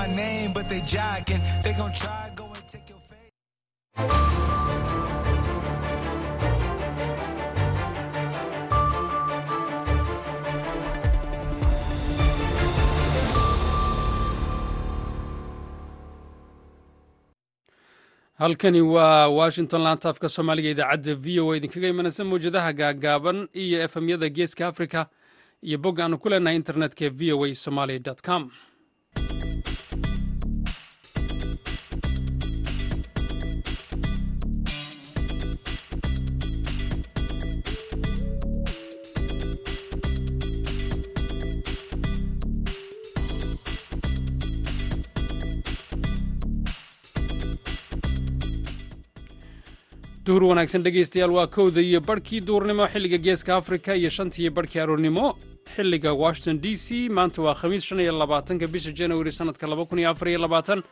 my name, but they jocking. They gon' try, go and take your face. halkani waa washington laantaafka soomaaliga idaacadda v o a idinkaga imanaysa mawjadaha gaagaaban iyo efemyada geeska africa iyo bog aanu ku leenahay internetka v o a somaly com duhur wanaagsan dhegaystayaal waa kowda iyo barhkii duurnimo xilliga geeska afrika iyo shantiiyo barhkii aroornimo xilliga washington d c maanta waa khamiis shan iyo labaatanka bisha januari sannadka laba kun iyo afar iyo labaatan.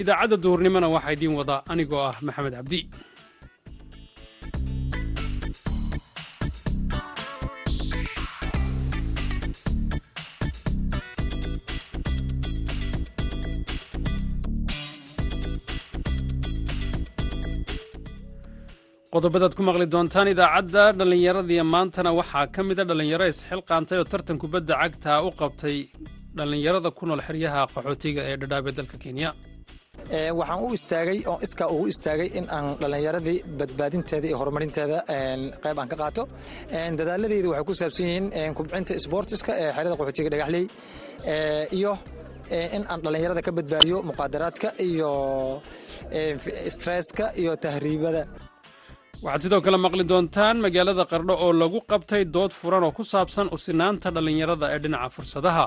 Idaacadda duhurnimona waxaa idiin wadaa anigoo ah maxamed cabdi qodobadaad ku maqli doontaan idaacadda dhallinyaradii maantana waxaa ka mida dhallinyaro isxilqaantay oo tartan kubadda cagta u qabtay dhallinyarada ku nool xeryaha qaxootiga ee dhadhaabee dalka kenya. Waxaan u istaagay oo iskaa ugu istaagay in aan dhallinyaradii badbaadinteeda iyo horumarinteeda qayb aan ka qaato. Dadaaladeyda waxay ku saabsan yihiin kubcinta sboortiska ee xerada qaxootiga dhagaxley iyo in aan dhallinyarada ka badbaadiyo muqaadaraadka iyo stresska iyo tahriibada waxaad sidoo kale maqli doontaan magaalada qardho oo lagu qabtay dood furan oo ku saabsan usinaanta dhallinyarada ee dhinaca fursadaha.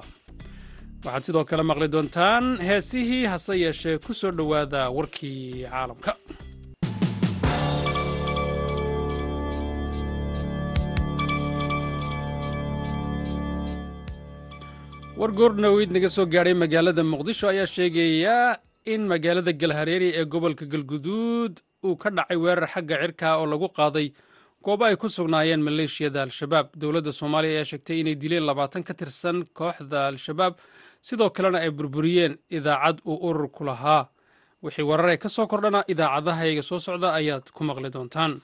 Waxaad sidoo kale maqli doontaan heesihii hase yeeshee ku soo dhowaada warkii caalamka. War goordhoweyd naga soo gaadhay magaalada muqdisho ayaa sheegaya in magaalada galhareeri ee gobolka galguduud uu ka dhacay weerar xagga cirka oo lagu qaaday goobo ay ku sugnaayeen maleeshiyada al-shabaab. Dowladda soomaaliya ayaa sheegtay inay dileen labaatan ka tirsan kooxda al-shabaab sidoo kalena ay burburiyeen idaacad uu ururku lahaa. Wixii wararee ka soo kordhana idaacadahayga soo socda ayaad ku maqli doontaan.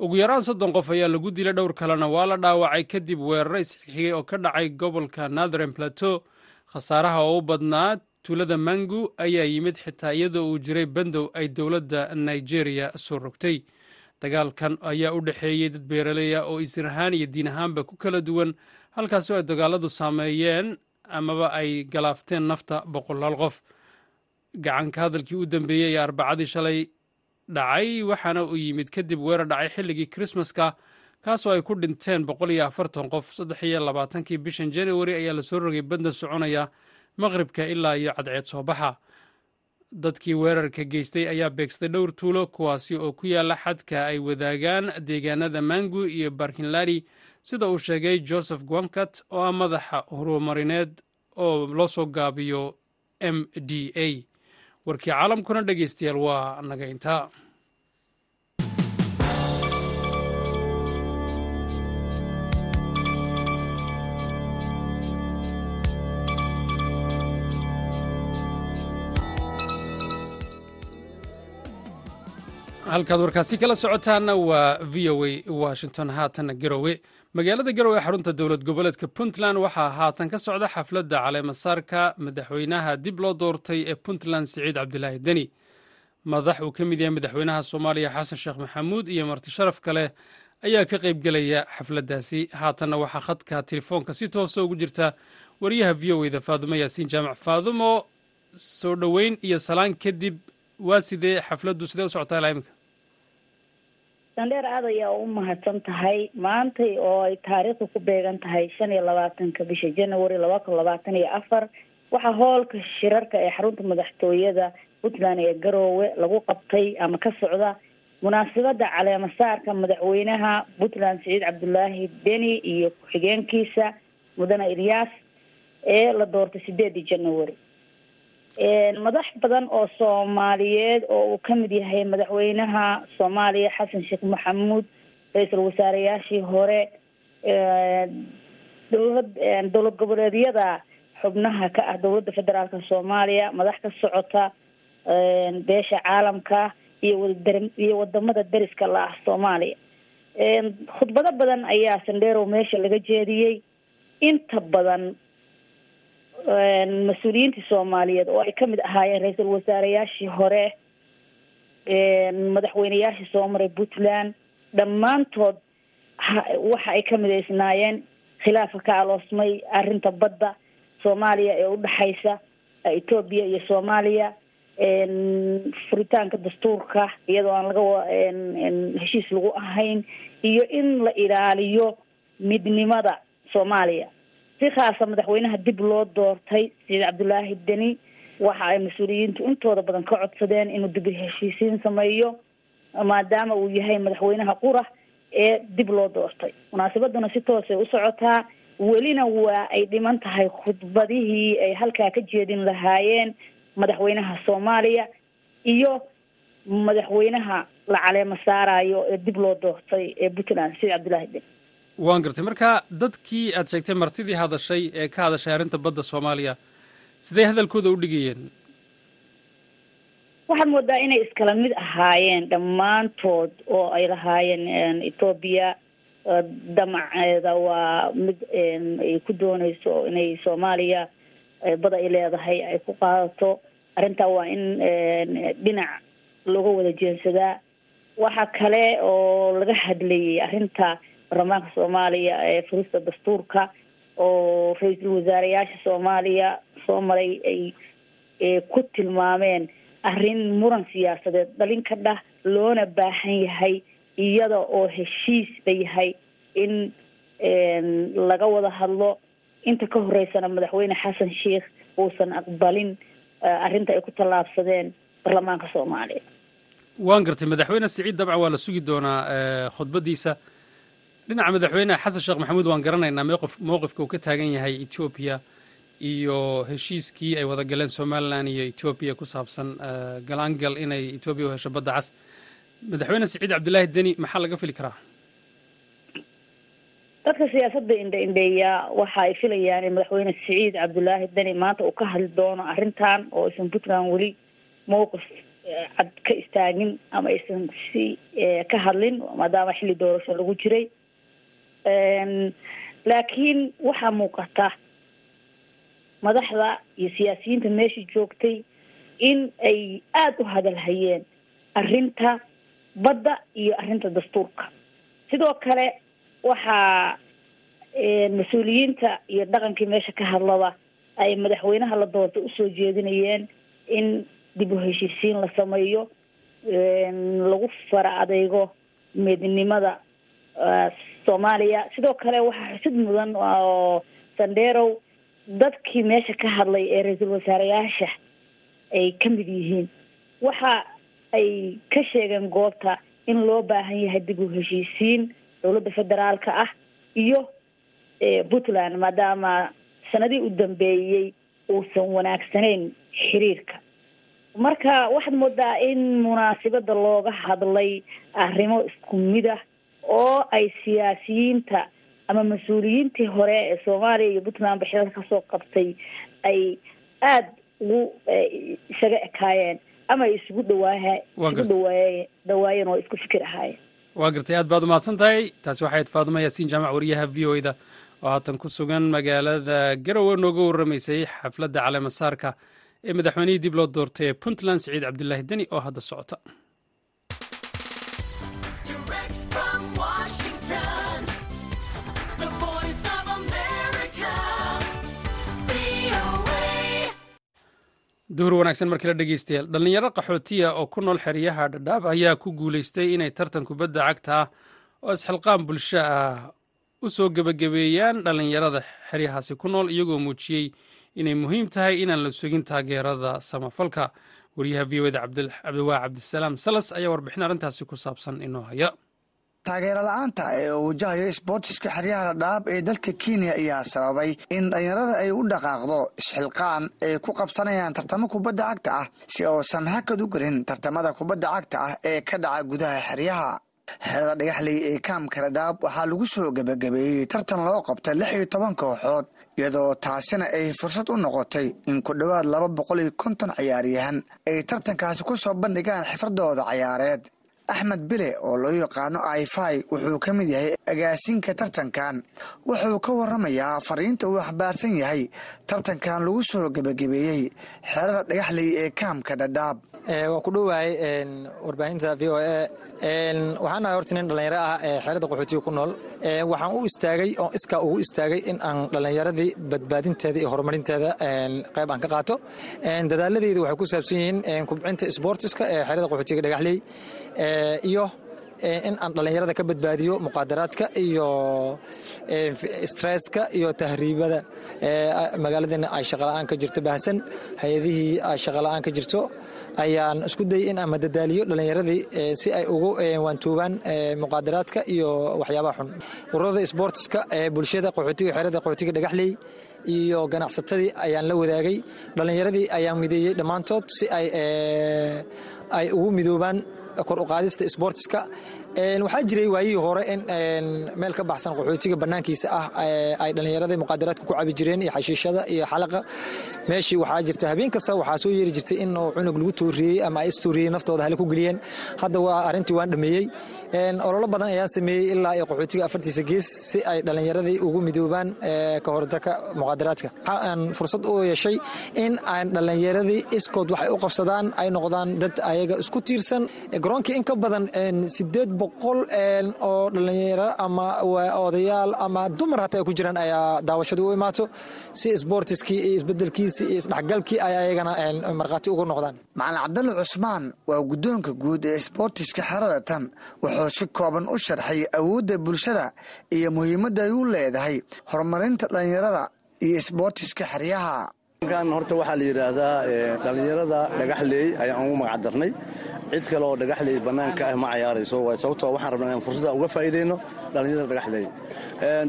Ugu yaraan soddon qof ayaa lagu dilay dhowr kalena. Waa la dhaawacay kadib weeraro isxigay oo ka dhacay gobolka northern plateau khasaaraha oo u badnaa tuulada mangu ayaa yimid xitaa iyadoo uu jiray bandow ay dowladda nigeria soo rogtay. Dagaalkan ayaa u dhexeeyey dad beeraleya oo isir ahaan iyo diin ahaanba ku kala duwan halkaasoo ay dagaaladu saameeyeen amaba ay galaafteen nafta boqolaal qof. Gacanka hadalkii u dambeeyey ee arbacadii shalay dhacay waxaana uu yimid kadib weerar dhacay xilligii krismaska kaasoo ay ku dhinteen boqol iyo afartan qof. Saddex iyo labaatankii bishan januari ayaa la soo rogay banda soconaya maqribka ilaa iyo cadceed soo baxa. Dadkii weerarka geystay ayaa beegsaday dhowr tuulo kuwaasi oo ku yaalla xadka ay wadaagaan deegaanada mangu iyo barkinladi sida uu sheegay joseph gwamkat oo ah madaxa horumarineed oo loo soo gaabiyo m d a. Warkii caalamkuna dhegeystayaal waa naga intaa halkaad warkaasi kala socotaana waa v o a washington haatana garowe. Magaalada garowe xarunta dowlad goboleedka puntland waxaa haatan ka socda xafladda caleemasaarka madaxweynaha dib loo doortay ee puntland siciid cabdilaahi deni. Madax uu ka mid yahay madaxweynaha soomaaliya xasan sheekh maxamuud iyo marti sharaf kale ayaa ka qaybgelaya xafladdaasi haatanna waxaa khadka telefoonka si toosa ugu jirta wariyaha v o eda faadumo yaasiin jaamac faadumo soo dhoweyn iyo salaan kadib waa sidee xafladdu sidee u socotaa ilaa imika sandheer aad ayaa u mahadsan tahay. Maantay oo ay taariikhdu ku beegan tahay shan iyo labaatanka bisha january laba labaatan iyo afar waxaa hoolka shirarka ee xarunta madaxtooyada puntland ee garoowe lagu qabtay ama ka socda munaasabadda caleemasaarka madaxweynaha puntland siciid cabdulaahi deni iyo ku-xigeenkiisa mudane ilyaas ee la doortay sideedii january madax badan oo soomaaliyeed oo uu ka mid yahay madaxweynaha soomaaliya xasan sheekh maxamuud ra'iisul wasaareyaashii hore dowlad dowlad goboleedyada xubnaha ka ah dowladda federaalka soomaaliya madax ka socota beesha caalamka iyo wadadar iyo waddamada dariska la ah soomaaliya. Khudbado badan ayaa sandherow meesha laga jeediyey. Inta badan mas'uuliyiintii soomaaliyeed oo ay ka mid ahaayeen ra'iisul wasaareyaashii hore madaxweyneyaashii soo maray puntland. Dhammaantood waxa ay ka midaysnaayeen khilaafa ka aloosmay arrinta badda soomaaliya ee udhexaysa etoobiya iyo soomaaliya. Furitaanka dastuurka iyadoo aan laga heshiis lagu ahayn iyo in la ilaaliyo midnimada soomaaliya si khaasa madaxweynaha dib loo doortay sida cabdullaahi deni waxa ay mas'uuliyiintu intooda badan ka codsadeen inuu dib heshiisiin sameeyo maadaama uu yahay madaxweynaha qura ee dib loo doortay. Munaasabaduna si toosay u socotaa welina waa ay dhiman tahay khudbadihii ay halkaa ka jeedin lahaayeen madaxweynaha soomaaliya iyo madaxweynaha la caleemo saarayo ee dib loo doortay ee puntland sida cabdullaahi deni waan gartay. Marka dadkii aad sheegtay martidii hadashay ee ka hadashay arrinta badda soomaaliya sidee hadalkooda u dhigayeen? Waxaad moodaa inay iskala mid ahaayeen dhammaantood oo ay lahaayeen etoobiya damaceeda waa mid ay ku dooneyso inay soomaaliya bada ay leedahay ay ku qaadato. Arrintaa waa in dhinac looga wada jeensadaa waxa kale oo laga hadlayay arrinta baarlamaanka soomaaliya ee furista dastuurka oo ra'iisul wasaareyaasha soomaaliya soo maray ay ku tilmaameen arrin muran siyaasadeed. Dhalin ka dhah loona baahan yahay iyada oo heshiis la yahay in laga wada hadlo. Inta ka horeysana madaxweyne xasan sheikh uusan aqbalin arrinta ay ku tallaabsadeen baarlamaanka soomaaliya. Waan gartay madaxweyne siciid dabcan waa la sugi doonaa khudbaddiisa dhinaca madaxweyne xasan sheekh maxamuud waan garanaynaa mowqif mowqifka uu ka taagan yahay etoobiya iyo heshiiskii ay wada galeen somalilan iyo etoobiya ku saabsan galaangal inay etoobiya u hesho badda cas. Madaxweyne siciid cabdillaahi deni maxaa laga fili karaa? Dadka siyaasadda indha indheeya waxa ay filayaan in madaxweyne siciid cabdullaahi deni maanta uu ka hadli doono arrintan oo aysan puntland weli mowqif cad ka istaagin ama aysan si ka hadlin maadaama xilli doorasho lagu jiray laakiin waxaa muuqata madaxda iyo siyaasiyiinta meesha joogtay in ay aada u hadalhayeen arrinta badda iyo arrinta dastuurka. Sidoo kale waxaa mas'uuliyiinta iyo dhaqankii meesha ka hadlaba ay madaxweynaha la doortay u soo jeedinayeen in dib u heshiisiin la sameeyo lagu fara adeygo midnimada soomaaliya. Sidoo kale waxaa xusid mudan oo sandherow dadkii meesha ka hadlay ee ra'iisul wasaareyaasha ay ka mid yihiin. Waxa ay ka sheegeen goobta in loo baahan yahay dib u heshiisiin dowladda federaalka ah iyo puntland maadaama sanadii u dambeeyey uusan wanaagsanayn xiriirka. Marka waxaad moodaa in munaasibada looga hadlay arrimo isku mid ah oo ay siyaasiyiinta ama mas'uuliyiintii hore ee soomaaliya iyo puntland baxyada ka soo qabtay ay aada ugu isaga ekaayeen ama ay isugu dhawaaha isugu dhawaaye dhawaayeen oo isku fikir ahaayeen. Waa gartay. Aad baad umahadsan tahay taasi waxay ayd faaduma yaasiin jaamac wariyaha v o da oo haatan ku sugan magaalada garowe nooga warramaysay xafladda caleemasaarka ee madaxweynihii dib loo doortay ee puntland siciid cabdilaahi deni oo hadda socota duhur wanaagsan markii la dhegeystayaal. Dhallinyaro qaxootiya oo ku nool xeryaha dhadhaab ayaa ku guulaystay inay tartan kubadda cagta ah oo isxilqaan bulsho ah u soo gebagabeeyaan dhallinyarada xeryahaasi ku nool iyagoo muujiyey inay muhiim tahay inaan la sugin taageerada samafalka. Wariyaha v o da cabdiwaa cabdisalaam salas ayaa warbixin arrintaasi ku saabsan inoo haya taageero la'aanta ee uu wajahayo isboortiska xeryaha dhadhaab ee dalka kenya ayaa sababay in dhallinyarada ay u dhaqaaqdo isxilqaan ay ku qabsanayaan tartamo kubadda cagta ah si uusan hakad u gelin tartamada kubadda cagta ah ee ka dhaca gudaha xeryaha. Xerada dhagaxley ee kaamka dhadhaab waxaa lagu soo gebagabeeyey tartan loo qabtay lix iyo toban kooxood iyadoo taasina ay fursad u noqotay in ku dhowaad laba boqol iyo konton cayaaryahan ay tartankaasi ku soo bandhigaan xifradooda cayaareed axmed bile oo loo yaqaano aifai wuxuu ka mid yahay agaasinka tartankan. Wuxuu ka waramayaa fariinta uu xambaarsan yahay tartankan lagu soo gebagabeeyey xerada dhagaxley ee kaamka dhadhaab waa ku dhowahay warbaahinta v o a. Waxaan ahay horta nin dhallinyaro ah ee xeerada qaxootiga ku nool. Waxaan u istaagay oo iskaa ugu istaagay in aan dhallinyaradii badbaadinteeda iyo horumarinteeda qayb aan ka qaato. Dadaaladeyda waxay ku saabsan yihiin kubcinta sboortiska ee xeerada qaxootiga dhagaxley iyo in aan dhallinyarada ka badbaadiyo muqaadaraadka iyo stresska iyo tahriibada. Magaaladeena ay shaqala-aan ka jirto baahsan. Hay'adihii ay shaqala-aan ka jirto ayaan isku dayay in aan madadaaliyo dhallinyaradii si ay ugu waantoobaan muqaadaraadka iyo waxyaabaha xun. Ururada sboortiska ee bulshada qaxootiga xeerada qaxootiga dhagaxley iyo ganacsatadii ayaan la wadaagay. Dhallinyaradii ayaan mideeyey dhammaantood si ay ugu midoobaan kor uqaadista sboortiska waxaa jiray waayihii hore in meel ka baxsan qaxootiga banaankiisa ah ay dhallinyarada muqaadaraadka ku cabi jireen iyo xashiishada iyo xalaqa. Meeshii waxaa jirta habeen kasta waxaa soo yeeri jirtay in cunug lagu tooriyey ama ay istooriyey naftooda hale ku geliyeen. Hadda waa arrintii waan dhameeyey. Ololo badan ayaan sameeyey ilaa iyo qaxootiga afartiisa gees si ay dhallinyaradii ugu midoobaan ka hortaka muqaadaraadka. Waxaan fursad u yeeshay in aan dhallinyaradii iskood waxay u qabsadaan ay noqdaan dad ayaga isku tiirsan. Garoonkii in ka badan sideed boqol oo dhallinyaro ama odayaal ama dumar hataa ay ku jiraan ayaa daawashadii u imaato. Si sboortiskii iyo isbedelkiisii iyo isdhexgalkii ay ayagana markhaati ugu noqdaan. Macalin cabdalle cusmaan waa guddoonka guud ee sboortiska xerada tan. Wuxuu si kooban u sharxay awoodda bulshada iyo muhiimadda ay u leedahay horumarinta dhallinyarada iyo sboortiska xeryaha kan horta waxaa la yidhaahdaa dhallinyarada dhagaxleey ayaan ugu magac darnay. Cid kale oo dhagaxleey bannaanka ah ma cayaarayso waay sababtoo waxaan rabnaa inaan fursadda uga faa'iidayno dhallinyarada dhagaxleey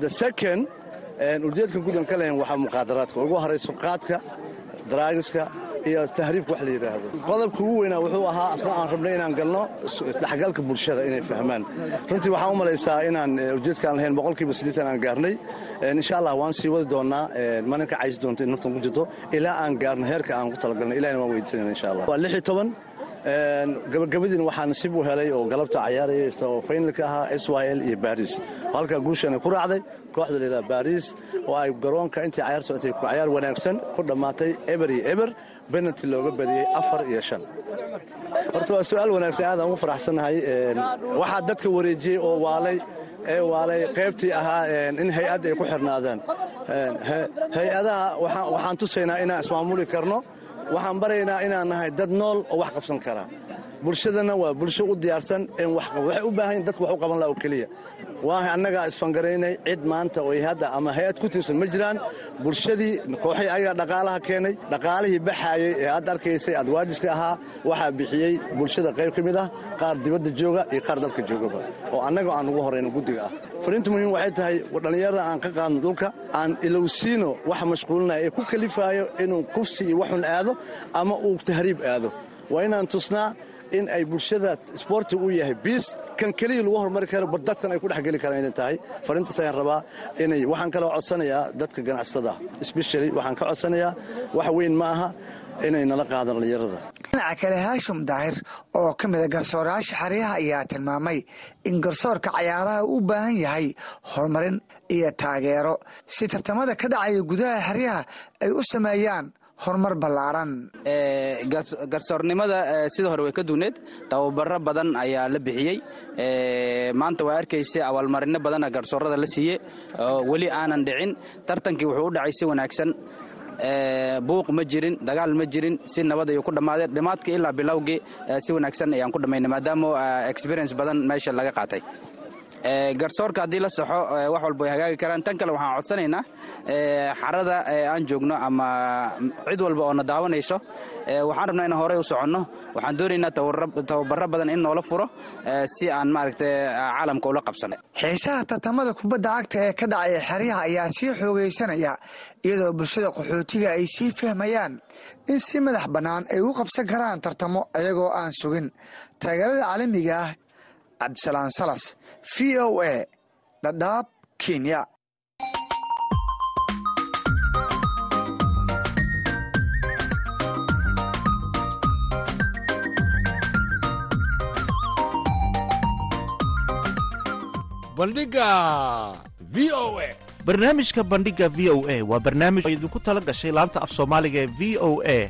the second ujeedka gudan ka lehen waxaa muqaadaraadka. Ugu horayso qaadka daraagiska iyo tahriibka wax la yidhaahdo qodobka ugu weynaa wuxuu ahaa asna aan rabnay inaan galno isdhexgalka bulshada inay fahmaan. Runtii waxaan u malaysaa inaan ujeedkaan lahayn boqolkiiba siddeetan aan gaarnay. Insha allah waan sii wadi doonnaa. Mana ka caysi doonta in naftan ku jirto. Ilaa aan gaarno heerka aan ku talagalnay ilahina waan weydiisanayna insha allah. Waa lix iyo toban gabagabadiina waxaa nasiib u helay oo galabta cayaaraya oo faynalka ahaa s y l iyo baris halkaa guushana ku raacday kooxda layidhaha baris oo ay garoonka intii cayaar socotay cayaar wanaagsan ku dhammaatay eber iyo eber benalti looga badiyey afar iyo shan. Horta waa su'aal wanaagsan aadaan ugu faraxsannahay waxaa dadka wareejiyey oo waalay ee waalay qaybtii ahaa in hay'add ay ku xirnaadaan hay'adaha waxaan tusaynaa inaan ismaamuli karno waxaan baraynaa inaan nahay dad nool oo wax qabsan kara. Bulshadana waa bulsho u diyaarsan in waxay u baahan dadku wax u qaban laha oo keliya. Waa annagaa isfangaraynay cid maanta oo hadda ama hay'ad ku tiirsan ma jiraan. Bulshadii kooxii ayagaa dhaqaalaha keenay dhaqaalihii baxaayey ee aad arkaysay adwaadiska ahaa waxaa bixiyey bulshada qayb ka mid ah qaar dibadda jooga iyo qaar dalka joogaba oo annaga aan ugu horrayno guddiga ah fariinta muhiim waxay tahay dhallinyarada aan ka qaadno dhulka aan ilowsiino waxa mashquulinaya ee ku kalifaayo inuu kufsi iyo waxun aado ama uu tahriib aado. Waa inaan tusnaa in ay bulshada sboorti u yahay biis kan keliya lagu horumari karo bar dadkan ay ku dhexgeli karaan inay tahay. Fariintaas ayaan rabaa inay waxaan kaloo codsanayaa dadka ganacsatada sbeshali waxaan ka codsanayaa wax weyn ma aha inay nala qaadaan dhallinyarada. Dhinaca kale haashim daahir oo ka mida garsoorayaasha xeryaha ayaa tilmaamay in garsoorka cayaaraha u baahan yahay horumarin iyo taageero. Si tartamada ka dhacaya gudaha xeryaha ay u sameeyaan horumar ballaaran. Garsoornimada sida hore way ka duwneed. Tababaro badan ayaa la bixiyey. Maanta waa arkaysa abaalmarino badana garsoorada la siiye oo weli aanan dhicin. Tartankii wuxuu u dhacay si wanaagsan buuq ma jirin dagaal ma jirin si nabad ayuu ku dhammaadeen dhammaadkii ilaa bilowgii si wanaagsan ayaan ku dhammaynay maadaama experience badan meesha laga qaatay garsoorka haddii la saxo wax walba way hagaagi karaan. Tan kale waxaan codsanaynaa xarada aan joogno ama cid walba oo na daawanayso. Waxaan rabnaa inaan horey u soconno. Waxaan doonaynaa tababaro badan in noola furo si aan maaragta caalamka ula qabsano. Xiisaha tartamada kubadda cagta ee ka dhacaya xeryaha ayaa sii xoogaysanaya iyadoo bulshada qaxootiga ay sii fahmayaan in si madax bannaan ay u qabsan karaan tartamo iyagoo aan sugin. Taageerada caalamiga ah cabdisalaan salas v o a dhadhaab kenya. Bandhiga v o a. Barnaamijka bandhiga v o a waa barnaamij oo idinku tala gashay laanta af soomaaliga ee v o a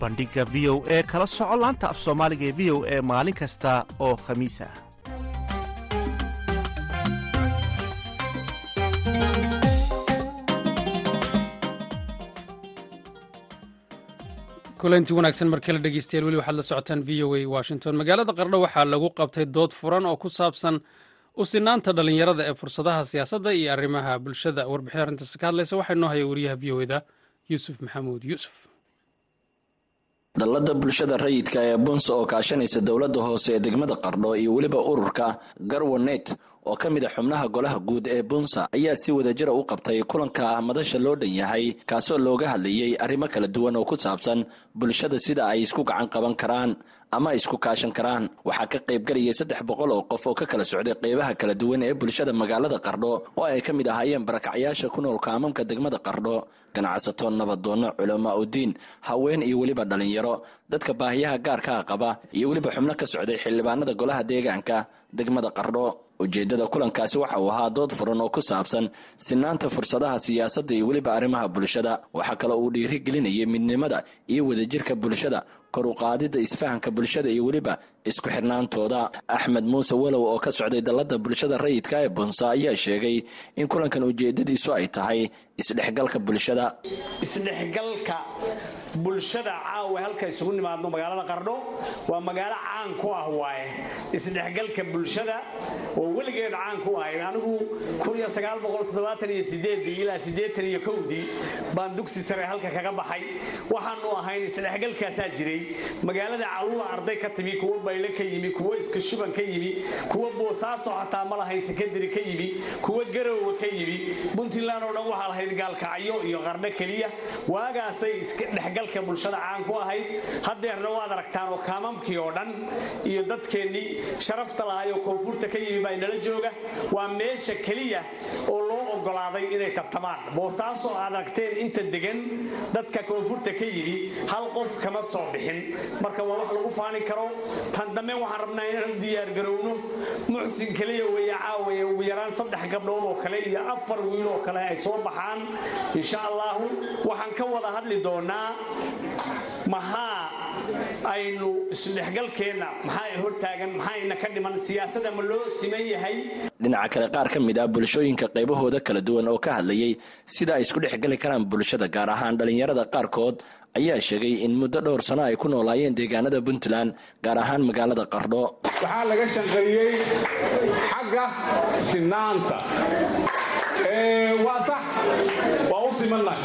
bandhiga v o e kala soco laanta af soomaaliga ee v o e maalin kasta oo khamiis ah kulanti wanaagsan markale dhegeystayaal weli waxaad la socotaan v o a washington. Magaalada qardho waxaa lagu qabtay dood furan oo ku saabsan u sinaanta dhallinyarada ee fursadaha siyaasadda iyo arrimaha bulshada. Warbixin arrintaasi ka hadlaysa waxaa inoo haya wariyaha v o eda yuusuf maxamuud. Yuusuf dallada bulshada rayidka ee bunsa oo kaashanaysa dowladda hoose ee degmada qardho iyo weliba ururka garwanet oo ka mid a xubnaha golaha guud ee bunsa ayaa si wadajira u qabtay kulanka madasha loo dhan yahay kaasoo looga hadlayey arrimo kala duwan oo ku saabsan bulshada sida ay isku gacan qaban karaan ama isku kaashan karaan. Waxaa ka qaybgalayay saddex boqol oo qof oo ka kala socday qeybaha kala duwan ee bulshada magaalada qardho oo ay ka mid ahaayeen barakacyaasha ku nool kaamamka degmada qardho ganacsato nabadoonno culamaa udiin haween iyo weliba dhalinyaro. Dadka baahiyaha gaarkaa qaba iyo weliba xubno ka socday xildhibaanada golaha deegaanka degmada qardho ujeeddada kulankaasi waxa uu ahaa dood furan oo ku saabsan sinaanta fursadaha siyaasadda iyo weliba arrimaha bulshada. Waxaa kaloo uu dhiirigelinayay midnimada iyo wadajirka bulshada kor u qaadidda isfahanka bulshada iyo weliba isku xirnaantooda. Axmed muuse walow oo ka socday dallada bulshada rayidka ee bunsa ayaa sheegay in kulankan ujeeddadiisu ay tahay isdhexgalka bulshada. Isdhexgalka bulshada caawa halka isugu nimaadno magaalada qardho waa magaalo caan ku ah waaye. Isdhexgalka bulshada oo weligeed caan ku ahayd. Anigu ilaa kowdii baan dugsi sare halka kaga baxay. Waxaanu ahayn isdhexgalkaasaa jiray magaalada caluula arday ka timi kuwa bayle ka yimi kuwa iskashuban ka yimi kuwa boosaaso xataa ma lahayn ka yimi kuwa garowa ka yimi. Puntland oo dhan waxaa lahayd gaalkacyo iyo qardho keliya. Waagaasay isdhexgalka bulshada caan ku ahayd. Haddeerna waad aragtaan oo kaamamkii oo dhan iyo dadkeennii sharafta lahay oo koonfurta ka yimi baa inala jooga. Waa meesha keliya oo ogolaaday inay tartamaan boosaaso aragteen inta degan dadka koonfurta ka yimi hal qof kama soo bixin. Marka waa wax lagu faani karo. Tan dambe waxaan rabnaa inaan u diyaargarowno muxsin keliya weeye caawaya ugu yaraan saddex gabdhood oo kale iyo afar wiil oo kale ay soo baxaan. Insha allahu waxaan ka wada hadli doonaa maxaa aynu isdhexgalkeenna maxaa hortaagan maxaa ina ka dhiman siyaasada ma loo siman yahay. Dhinaca kale qaar ka mid ah bulshooyinka qaybahooda kala duwan oo ka hadlayay sida ay isku dhexgeli karaan bulshada gaar ahaan dhallinyarada qaarkood ayaa sheegay in muddo dhowr sano ay ku noolaayeen deegaanada puntland gaar ahaan magaalada qardho waxaa laga shaqeeyey xagga sinaanta. Waa sax u simannahay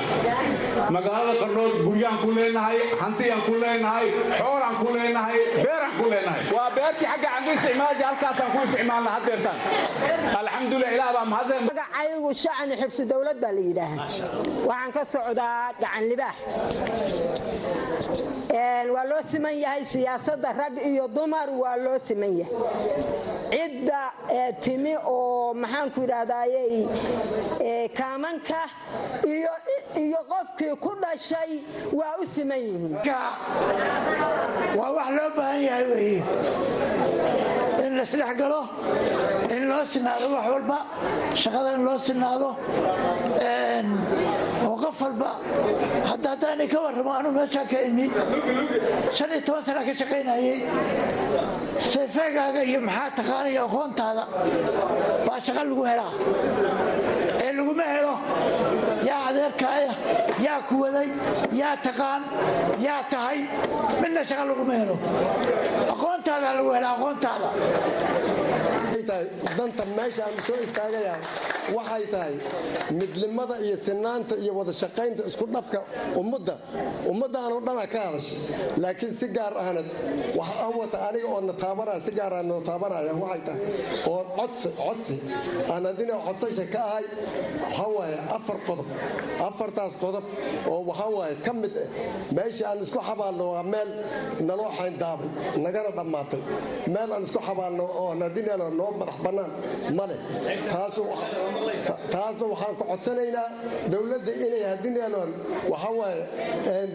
magaalada qardhood guryaan ku leenahay hantiyaan ku leenahay xoolaan ku leenahay beeraan ku leenahay waa beertii xagga aan ku isticmaali halkaasaan ku isticmaalna haddeertaan alxamdulilah ilaah baa mahadsan magacaygu shacani xibsi dowlad baa la yidhaahaa. Waxaan ka socdaa gacan libaax. Waa loo siman yahay siyaasadda rag iyo dumar waa loo siman yahay. Cidda timi oo maxaanku idhahdaayey kaamanka iyo qofkii ku dhashay waa u siman yihiin. Waa wax loo baahan yahay weye in laisdhex galo in loo sinaado wax walba shaqada in loo sinaado oo qof walba hadda haddaanay ka warramo anuu meeshaa ka imi shan iyo toban sana ka shaqaynayey sayfeegaaga iyo maxaa taqaanaya aqoontaada baa shaqa lagu helaa. Ee laguma helo yaa adeerkaaya yaa ku waday yaa taqaan yaa tahay midna shaqa laguma helo. Aqoonta aqoontaada lagu hela aqoontaada danta meesha aan soo istaagayaan waxay tahay midnimada iyo sinaanta iyo wada shaqaynta isku dhafka ummadda. Ummaddaanoo dhana ka hadashay. Laakiin si gaar ahna wax aan wata aniga oo nataabanaya si gaar ah nataabanaya waxay tahay. Oo codsi codsi. Aan haddina codsasha ka ahay waxaa waaye afar qodob afartaas qodob oo waxaa waaye ka mid ah meesha aan isku xabaalno waa meel naloo xayndaabay nagana dhammaatay. Meel aan isku xabaalno oo nadinalo noo madax bannaan male taasna waxaan ku codsanaynaa dowladda inay hadinaloon waxawaaye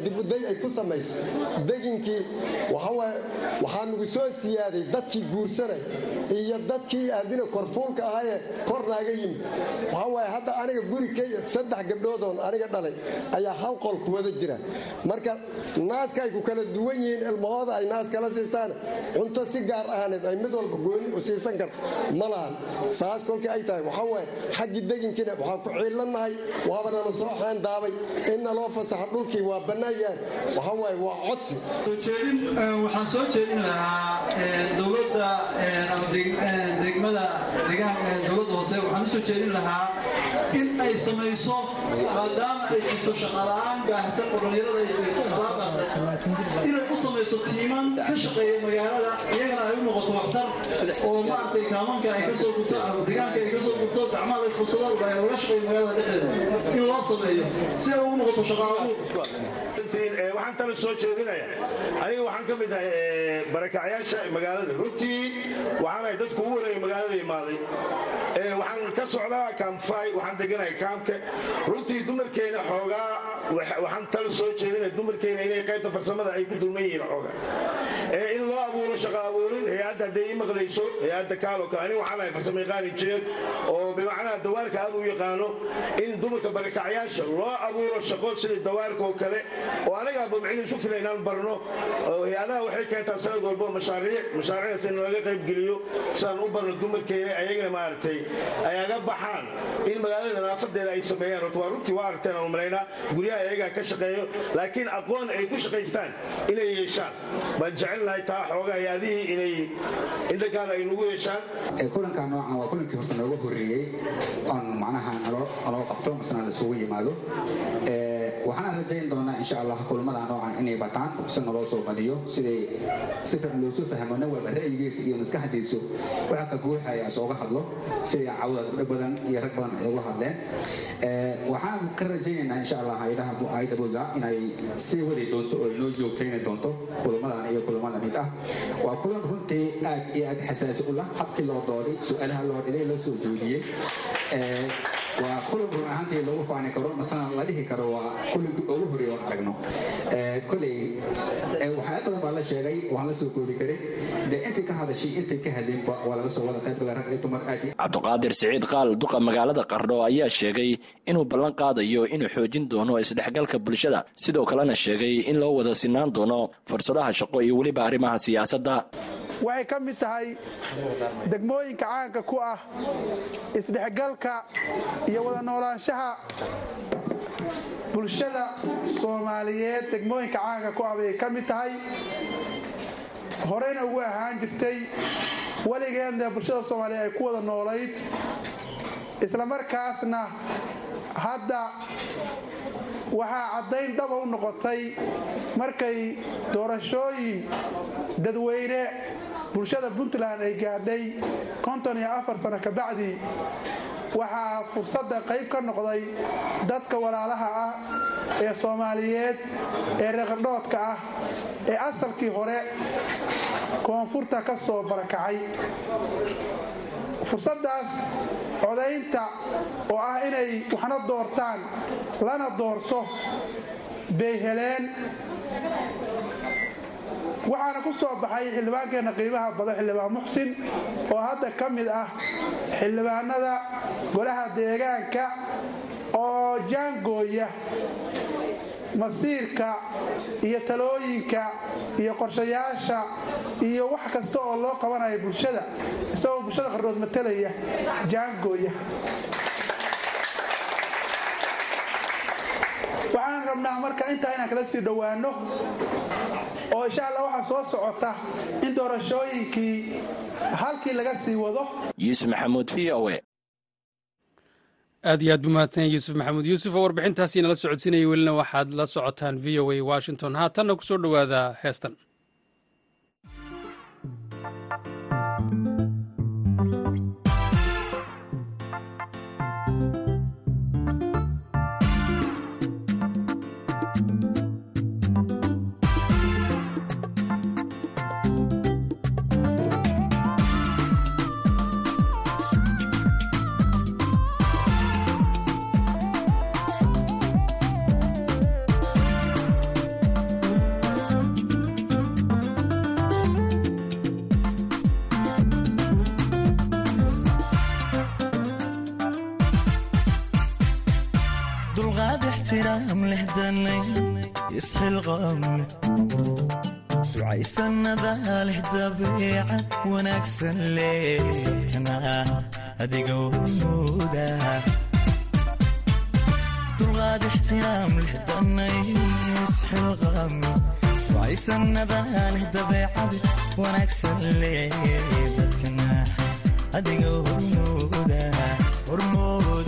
dibuday ay ku samayso. Deginkii waxawaaye waxaa nagu soo siyaaday dadkii guursanay iyo dadkii hadina korfuulka ahayee kor naaga yimid. Waxawaaye hadda aniga gurikay saddex gabdhoodoon aniga dhalay ayaa hal qol ku wada jira. Marka naaska ay ku kala duwan yihiin ilmahooda ay naas kala siistaan cunto si gaar ahaaneed ay mid walba gooni u siisan karto ma saas kolkii ay tahay waxaa waaye xaggii deginkiina waxaan ku ciilannahay waaba nala soo xeendaabay in naloo fasaxa dhulkii waa bannaan yahay waxaa waaye waa codsi. Waxaan soo jeedin lahaa dowladda degmada dowladda hoose waxaan u soo jeedin lahaa in ay samayso maadaama ay jirto shaqala'aan baahsan oo dhallinyarada ay jirto baabaasan inay u samayso tiiman ka shaqeeya magaalada iyagana ay u noqoto waxtar oo maaragtay kaamanka ay ka soo gurto ama deegaanka ay ka soo gurto gacmaha la isqabsado laga shaqeeyo magaalada dhexdeeda. In loo sameeyo si ay ugu noqoto shaqaaluhu waxaan tala soo jeedinaya. Aniga waxaan ka mid ahay barakacyaasha magaalada. Runtii waxaanahay dadku ugu wareegay magaalada imaaday waxaan ka socdaa kaamfay waxaan deganahay kaamka. Runtii dumarkeena xoogaa waxaan tala soo jeedinaya dumarkeena inay qaybta farsamada ay ku dulman yihiin xoogaa abuuro shaqo abuurin hay'adda hadday ii maqlayso hay'adda kaalo kale aniga waxaan farsamo yaqaan injineer oo bimacnaha dawaarka aad u yaqaano in dumarka barakacyaasha loo abuuro shaqo sida dawaarka oo kale oo anagaa babcin isu fila inaan barno hay'adaha waxay keentaa sanad walbo mashaariic mashaariicdaas in laga qayb geliyo sidaan u barno dumarkeena ayagana maaragtay ay baxaan in magaalada nadaafadeeda ay sameeyaan horta waa runtii waa aragteen aan umalaynaa guryaha ayagaa ka shaqeeyo laakiin aqoon ay ku shaqaystaan inay yeeshaan. Baan jecel lahay taa xoogaa hay'adihii inay indhagaan ay nagu yeeshaan. Kulanka noocan waa kulankii horta nooga horreeyey oon macnaha naloo qabto masna laisugu yimaado waxaan rajayn doonaa insha allah kulamada noocan inay bataan si naloo soo badiyo siday si fiican loosoo fahmo nin walba ra'yigiisa iyo maskaxdiisu waxa ka guuxaya isooga hadlo siday cawda gabdho badan iyo rag badan ay uga hadleen. Waxaan ka rajaynaynaa insha allah hayadaha ayada buza inay sii wadi doonto oo inoo joogtayni doonto kulamadan iyo kulamada mid ah. Waa kulan runtii aad iyo aad xasaasi u lah habkii loo dooday su'aalaha loo dhigay la soo joojiyey waa kulan run ahaantii lagu faani karo masana la dhihi karo waa kulankii ugu horreeya oon aragno. Koley waxyaala badan baa la sheegay waan la soo koobi karin dee intii ka hadashay intii ka hadlinba waa laga soo wada qayb gala rag iyo dumar aad cabdiqaadir siciid qaal duqa magaalada qardho ayaa sheegay inuu ballan qaadayo inuu xoojin doono isdhexgalka bulshada. Sidoo kalena sheegay in loo wada sinaan doono fursadaha shaqo iyo weliba arrimaha siyaasadda waxay ka mid tahay degmooyinka caanka ku ah isdhexgalka iyo wada noolaanshaha bulshada soomaaliyeed. Degmooyinka caanka ku ah bay ka mid tahay. Horeyna ugu ahaan jirtay weligeedna bulshada soomaaliyeed ay ku wada noolayd islamarkaasna hadda waxaa caddayn dhaba u noqotay markay doorashooyin dadweyne bulshada puntland ay gaadhay konton iyo afar sano kabacdi waxaa fursadda qayb ka noqday dadka walaalaha ah ee soomaaliyeed ee reeqardhoodka ah ee asalkii hore koonfurta ka soo barakacay. Fursaddaas codaynta oo ah inay waxna doortaan lana doorto bay heleen waxaana ku soo baxay xildhibaankeenna qiimaha badan xildhibaan muxsin oo hadda ka mid ah xildhibaanada golaha deegaanka oo jaangooya masiirka iyo talooyinka iyo qorshayaasha iyo wax kasta oo loo qabanayo bulshada. Isagoo bulshada qardhood matalaya jaangooya waxaan rabnaa marka intaa inaan kala sii dhowaano oo insha allah waxaa soo socota in doorashooyinkii halkii laga sii wado. Yuusuf maxamuud v o e aad iyo aad buu mahadsan yuusuf maxamuud. Yuusuf oo warbixintaasi nala socodsiinaya welina waxaad la socotaan v o a washington. Haatanna ku soo dhowaada heestan ixtiraam leh danay isxilqaam leh dabeecad wanaagsan leh dadkana adiga waynuuda dulqaad ixtiraam leh danay isxilqaam leh ducaysanada leh dabeecad wanaagsan leh dadkana adiga hormooda hormooda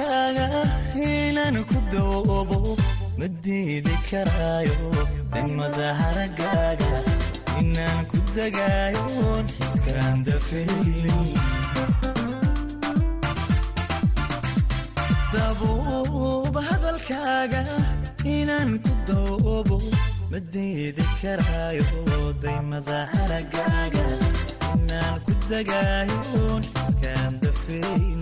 hadalkaaga inaan ku doobo ma diidi karaayo dimada haragaaga inaan ku dagaayoon xiskaan dafaynin dabuuba hadalkaaga inaan ku doobo ma diidi karaayo daymada haragaaga inaan ku dagaayoon xiskaan dafiraynin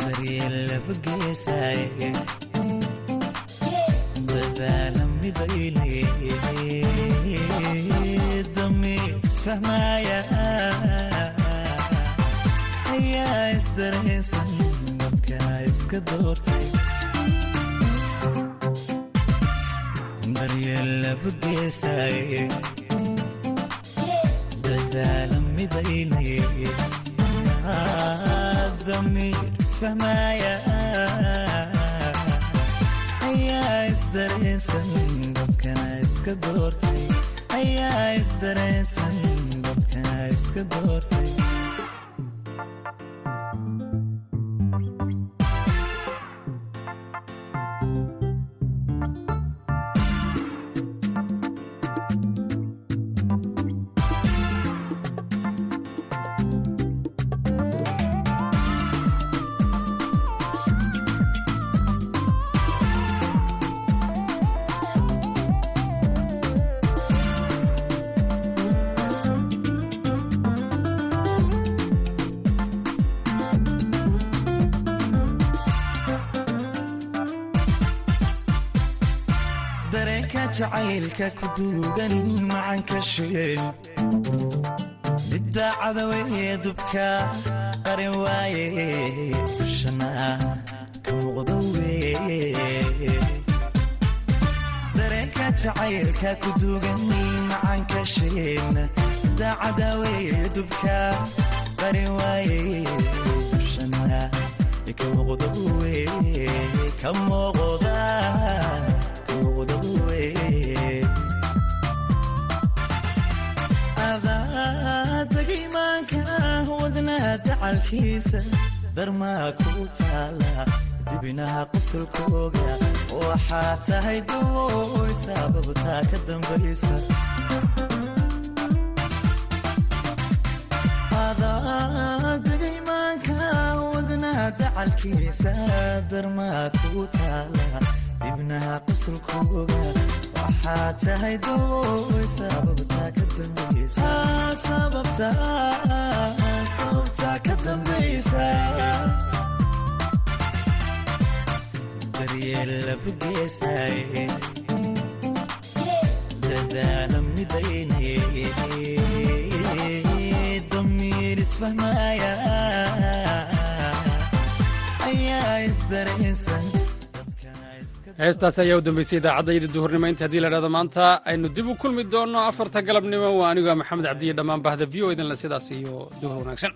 daryeel laba geesaaye dadaala midayle damiir isfahmaaya ayaa isdareensan dadkana iska doortay daryeel laba geesaaye dadaala midayle damiir isfahmaaya ayaa isdareensan dadkana iska doortay. Ayaa isdareensan dadkana iska doortay dareenka jacaylka ku duugan macanka sheel midda weye dubka qarin waaye dushana ka muuqda weye adadagimaanka wadnaa dacalkiisa darmaa ku taala dibinaha qosolkooga waxaa tahay dooy sababtaa ka dambaysa dacalkiisa darmaa ku taala dibnaha qosolkooga waxaa tahay dooy sababtaa ka dambaysa damiir isfahmaaya ayaa isdareensan heestaas ayaa u dambeysay idaacadayda duhurnimo inta haddii la dhahdo maanta. Aynu dib u kulmi doonno afarta galabnimo. Waa aniga maxamed cabdiye dhammaan bahda v o idinle sidaas iyo duhur wanaagsan